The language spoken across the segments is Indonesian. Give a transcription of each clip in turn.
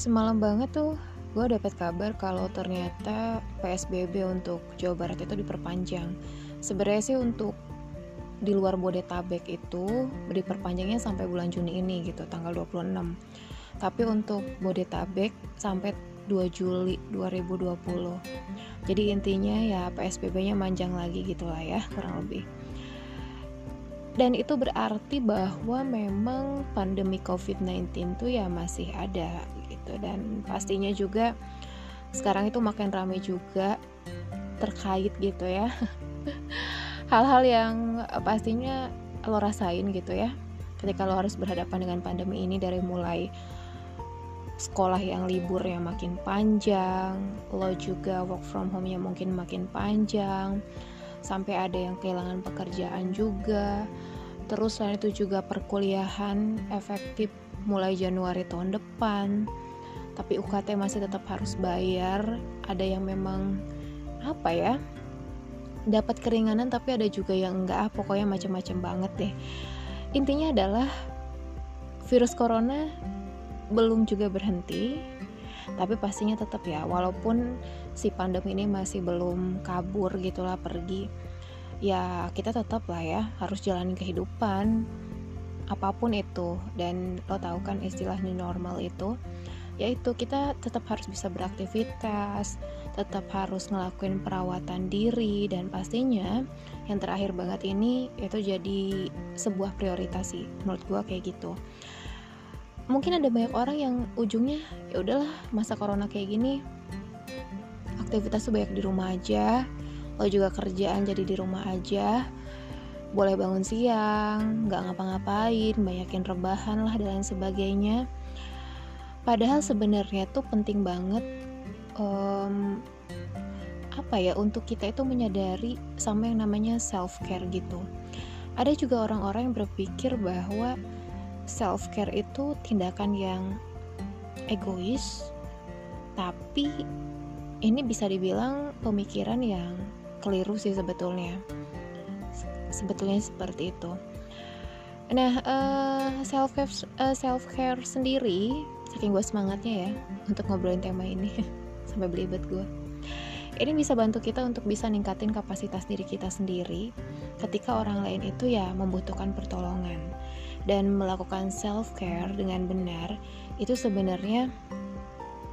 Semalam banget tuh gue dapat kabar kalau ternyata PSBB untuk Jawa Barat itu diperpanjang. Sebenarnya sih untuk di luar Bodetabek itu diperpanjangnya sampai bulan Juni ini gitu, tanggal 26. Tapi untuk Bodetabek sampai 2 Juli 2020. Jadi intinya ya PSBB-nya manjang lagi gitu lah ya, kurang lebih. Dan itu berarti bahwa memang pandemi COVID-19 tuh ya masih ada gitu. Dan pastinya juga sekarang itu makin ramai juga terkait gitu ya. Hal-hal yang pastinya lo rasain gitu ya ketika lo harus berhadapan dengan pandemi ini dari mulai sekolah yang libur yang makin panjang, lo juga work from home-nya mungkin makin panjang, sampai ada yang kehilangan pekerjaan juga. Terus selain itu juga perkuliahan efektif mulai Januari tahun depan tapi UKT masih tetap harus bayar. Ada yang memang apa ya dapat keringanan tapi ada juga yang enggak. Ah pokoknya macam-macam banget deh. Intinya adalah virus corona belum juga berhenti tapi pastinya tetap ya. Walaupun si pandemi ini masih belum kabur gitulah pergi ya kita tetap lah ya harus jalani kehidupan apa pun itu. Dan lo tahu kan istilah new normal itu yaitu kita tetap harus bisa beraktivitas, tetap harus ngelakuin perawatan diri dan pastinya yang terakhir banget ini itu jadi sebuah prioritas sih menurut gue kayak gitu. Mungkin ada banyak orang yang ujungnya ya udahlah masa corona kayak gini aktivitas tuh banyak di rumah aja, lo juga kerjaan jadi di rumah aja, boleh bangun siang, nggak ngapa-ngapain, banyakin rebahan lah dan lain sebagainya padahal sebenarnya tuh penting banget um, apa ya untuk kita itu menyadari sama yang namanya self care gitu. Ada juga orang-orang yang berpikir bahwa self care itu tindakan yang egois tapi ini bisa dibilang pemikiran yang keliru sih sebetulnya. Sebetulnya seperti itu. Nah uh, eh, self care uh, self care sendiri saking gue semangatnya ya untuk ngobrolin tema ini sampai belibet gue ini bisa bantu kita untuk bisa ningkatin kapasitas diri kita sendiri ketika orang lain itu ya membutuhkan pertolongan. Dan melakukan self care dengan benar itu sebenarnya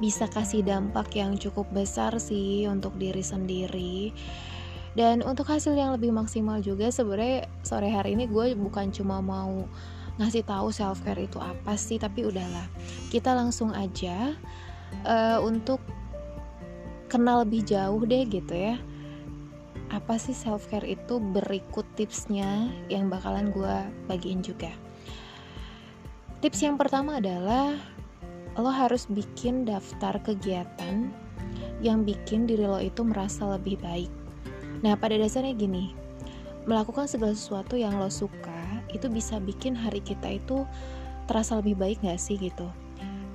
bisa kasih dampak yang cukup besar sih untuk diri sendiri. Dan untuk hasil yang lebih maksimal juga sebenarnya sore hari ini gue bukan cuma mau ngasih tahu self care itu apa sih tapi udahlah. Kita langsung aja uh, untuk kenal lebih jauh deh gitu ya. Apa sih self care itu? Berikut tipsnya yang bakalan gue bagiin juga. Tips yang pertama adalah lo harus bikin daftar kegiatan yang bikin diri lo itu merasa lebih baik. Nah pada dasarnya gini melakukan segala sesuatu yang lo suka itu bisa bikin hari kita itu terasa lebih baik gak sih gitu.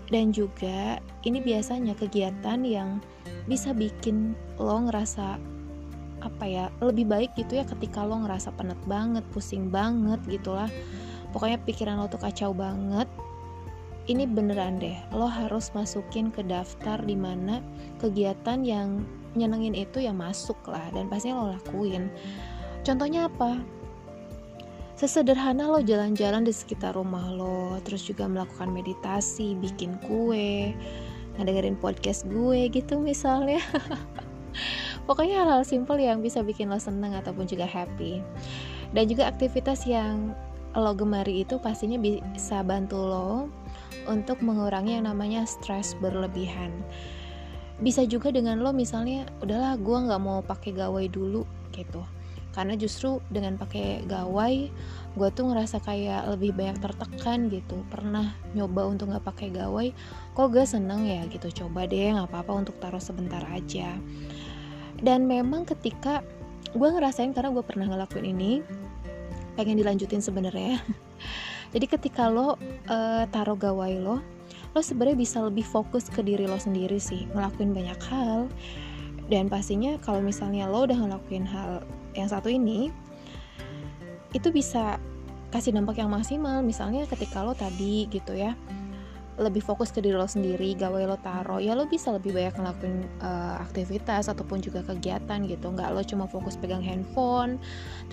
Dan juga ini biasanya kegiatan yang bisa bikin lo ngerasa apa ya lebih baik gitu ya ketika lo ngerasa penat banget pusing banget gitulah. Pokoknya pikiran lo tuh kacau banget. Ini beneran deh lo harus masukin ke daftar di mana kegiatan yang nyenengin itu ya masuk lah dan pasti lo lakuin. Contohnya apa sesederhana lo jalan-jalan di sekitar rumah lo terus juga melakukan meditasi bikin kue ngedengerin podcast gue gitu misalnya. Pokoknya hal-hal simple yang bisa bikin lo seneng ataupun juga happy. Dan juga aktivitas yang lo gemari itu pastinya bisa bantu lo untuk mengurangi yang namanya stres berlebihan. Bisa juga dengan lo misalnya udahlah gue nggak mau pakai gawai dulu gitu karena justru dengan pakai gawai gue tuh ngerasa kayak lebih banyak tertekan gitu. Pernah nyoba untuk nggak pakai gawai? Kok gue seneng ya gitu? Coba deh nggak apa-apa untuk taruh sebentar aja. Dan memang ketika gue ngerasain karena gue pernah ngelakuin ini pengen dilanjutin sebenarnya. Jadi ketika lo uh, taruh gawai lo lo sebenarnya bisa lebih fokus ke diri lo sendiri sih ngelakuin banyak hal dan pastinya kalau misalnya lo udah ngelakuin hal yang satu ini itu bisa kasih dampak yang maksimal misalnya ketika lo tadi gitu ya lebih fokus ke diri lo sendiri, gawe lo taro, ya lo bisa lebih banyak ngelakuin uh, aktivitas ataupun juga kegiatan gitu. Nggak lo cuma fokus pegang handphone,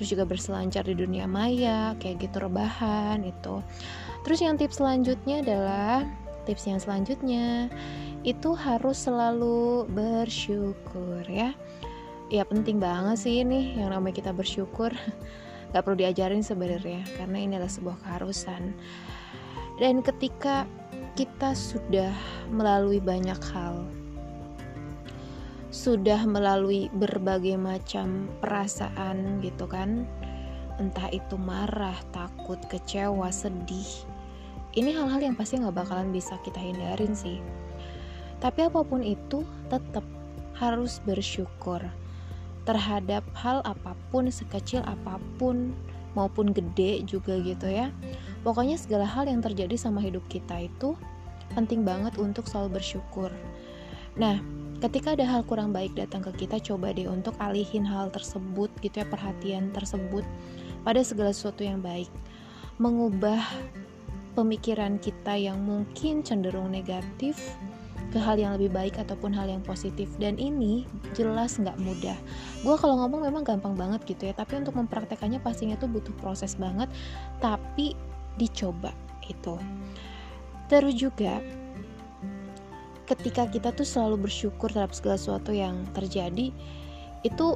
terus juga berselancar di dunia maya, kayak gitu rebahan itu. Terus yang tips selanjutnya adalah tips yang selanjutnya itu harus selalu bersyukur ya. Ya penting banget sih ini yang namanya kita bersyukur. Gak perlu diajarin sebenarnya karena ini adalah sebuah keharusan. Dan ketika kita sudah melalui banyak hal, sudah melalui berbagai macam perasaan gitu kan, entah itu marah, takut, kecewa, sedih. Ini hal-hal yang pasti nggak bakalan bisa kita hindarin sih. Tapi apa pun itu, tetap harus bersyukur terhadap hal apa pun, sekecil apa pun maupun gede juga gitu ya Pokoknya segala hal yang terjadi sama hidup kita itu penting banget untuk selalu bersyukur. Nah, ketika ada hal kurang baik datang ke kita, coba deh untuk alihin hal tersebut gitu ya, perhatian tersebut pada segala sesuatu yang baik. Mengubah pemikiran kita yang mungkin cenderung negatif ke hal yang lebih baik ataupun hal yang positif. Dan ini jelas nggak mudah. Gue kalau ngomong memang gampang banget gitu ya tapi untuk mempraktekannya pastinya tuh butuh proses banget tapi dicoba itu. Terus juga ketika kita tuh selalu bersyukur terhadap segala sesuatu yang terjadi itu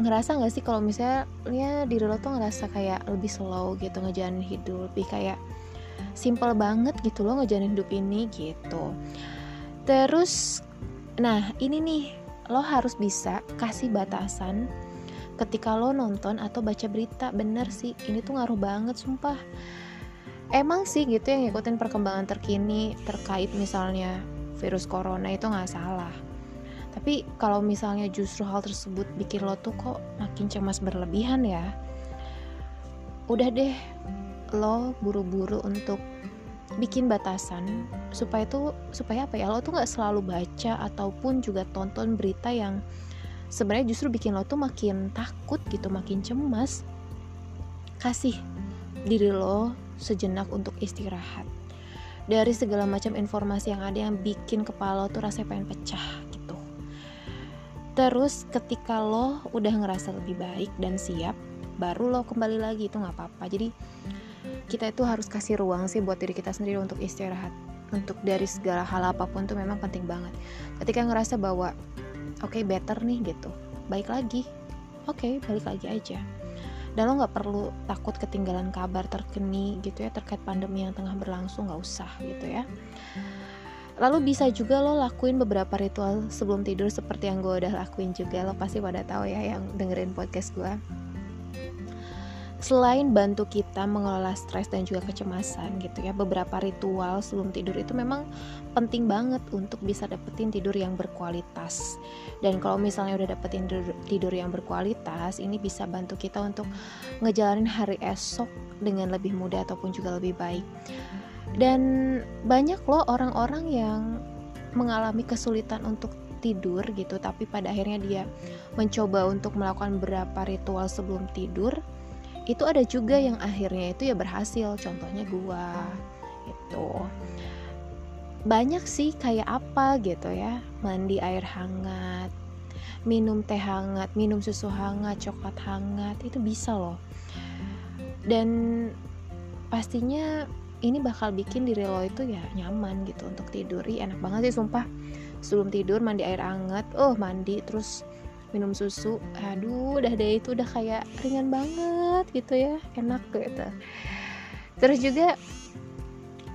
ngerasa nggak sih kalau misalnya ya diri lo tuh ngerasa kayak lebih slow gitu ngejalanin hidup lebih kayak simple banget gitu lo ngejalanin hidup ini gitu terus nah ini nih lo harus bisa kasih batasan ketika lo nonton atau baca berita. Bener sih ini tuh ngaruh banget sumpah. Emang sih gitu yang ngikutin perkembangan terkini terkait misalnya virus corona itu nggak salah. Tapi kalau misalnya justru hal tersebut bikin lo tuh kok makin cemas berlebihan ya udah deh lo buru-buru untuk bikin batasan supaya tuh supaya apa ya lo tuh nggak selalu baca ataupun juga tonton berita yang sebenarnya justru bikin lo tuh makin takut gitu makin cemas. Kasih diri lo sejenak untuk istirahat. Dari segala macam informasi yang ada yang bikin kepala lo tuh rasanya pengen pecah gitu. Terus ketika lo udah ngerasa lebih baik dan siap baru lo kembali lagi itu nggak apa-apa. Jadi kita itu harus kasih ruang sih buat diri kita sendiri untuk istirahat. Untuk dari segala hal apa pun tuh memang penting banget. Ketika ngerasa bahwa oke okay, better nih gitu. Baik lagi. Oke okay, balik lagi aja. Dan lo nggak perlu takut ketinggalan kabar terkini gitu ya terkait pandemi yang tengah berlangsung nggak usah gitu ya. Lalu bisa juga lo lakuin beberapa ritual sebelum tidur seperti yang gue udah lakuin juga. Lo pasti pada tahu ya yang dengerin podcast gue selain bantu kita mengelola stres dan juga kecemasan gitu ya beberapa ritual sebelum tidur itu memang penting banget untuk bisa dapetin tidur yang berkualitas. Dan kalau misalnya udah dapetin tidur, yang berkualitas ini bisa bantu kita untuk ngejalanin hari esok dengan lebih mudah ataupun juga lebih baik. Dan banyak loh orang-orang yang mengalami kesulitan untuk tidur gitu tapi pada akhirnya dia mencoba untuk melakukan beberapa ritual sebelum tidur itu ada juga yang akhirnya itu ya berhasil contohnya gua itu banyak sih kayak apa gitu ya mandi air hangat minum teh hangat minum susu hangat coklat hangat itu bisa loh. Dan pastinya ini bakal bikin diri lo itu ya nyaman gitu untuk tidur. Ih, enak banget sih sumpah. Sebelum tidur mandi air hangat oh mandi terus minum susu. Aduh udah deh itu udah kayak ringan banget gitu ya enak gitu. Terus juga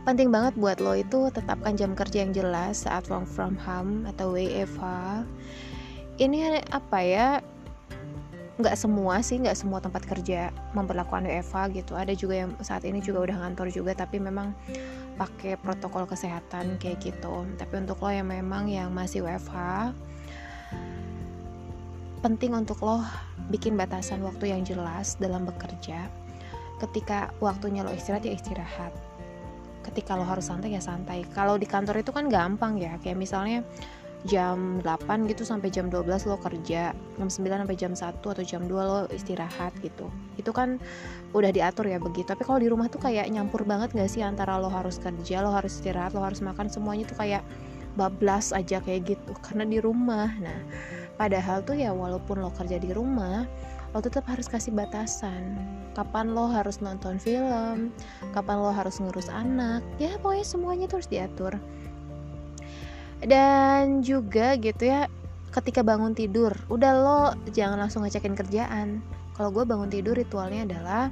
penting banget buat lo itu tetapkan jam kerja yang jelas saat work from home atau WFH ini apa ya nggak semua sih nggak semua tempat kerja memperlakukan WFH gitu. Ada juga yang saat ini juga udah ngantor juga tapi memang pakai protokol kesehatan kayak gitu. Tapi untuk lo yang memang yang masih WFH penting untuk lo bikin batasan waktu yang jelas dalam bekerja. Ketika waktunya lo istirahat ya istirahat. Ketika lo harus santai ya santai. Kalau di kantor itu kan gampang ya, kayak misalnya jam 8 gitu sampai jam 12 lo kerja. Jam 9 sampai jam 1 atau jam 2 lo istirahat gitu. Itu kan udah diatur ya begitu. Tapi kalau di rumah tuh kayak nyampur banget gak sih antara lo harus kerja lo harus istirahat lo harus makan. Semuanya tuh kayak bablas aja kayak gitu. Karena di rumah. Nah padahal tuh ya walaupun lo kerja di rumah lo tetap harus kasih batasan. Kapan lo harus nonton film kapan lo harus ngurus anak ya pokoknya semuanya tuh harus diatur. Dan juga gitu ya ketika bangun tidur udah lo jangan langsung ngecekin kerjaan. Kalau gue bangun tidur ritualnya adalah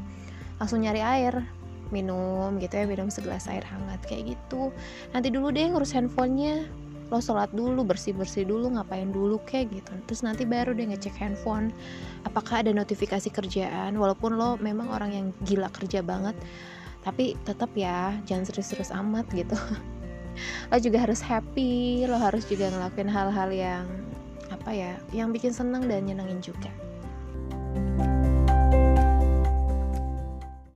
langsung nyari air minum gitu ya minum segelas air hangat kayak gitu. Nanti dulu deh ngurus handphonenya lo sholat dulu bersih bersih dulu ngapain dulu kayak gitu. Terus nanti baru deh ngecek handphone apakah ada notifikasi kerjaan. Walaupun lo memang orang yang gila kerja banget tapi tetap ya jangan serius-serius amat gitu. Lo juga harus happy lo harus juga ngelakuin hal-hal yang apa ya yang bikin seneng dan nyenengin juga. thank you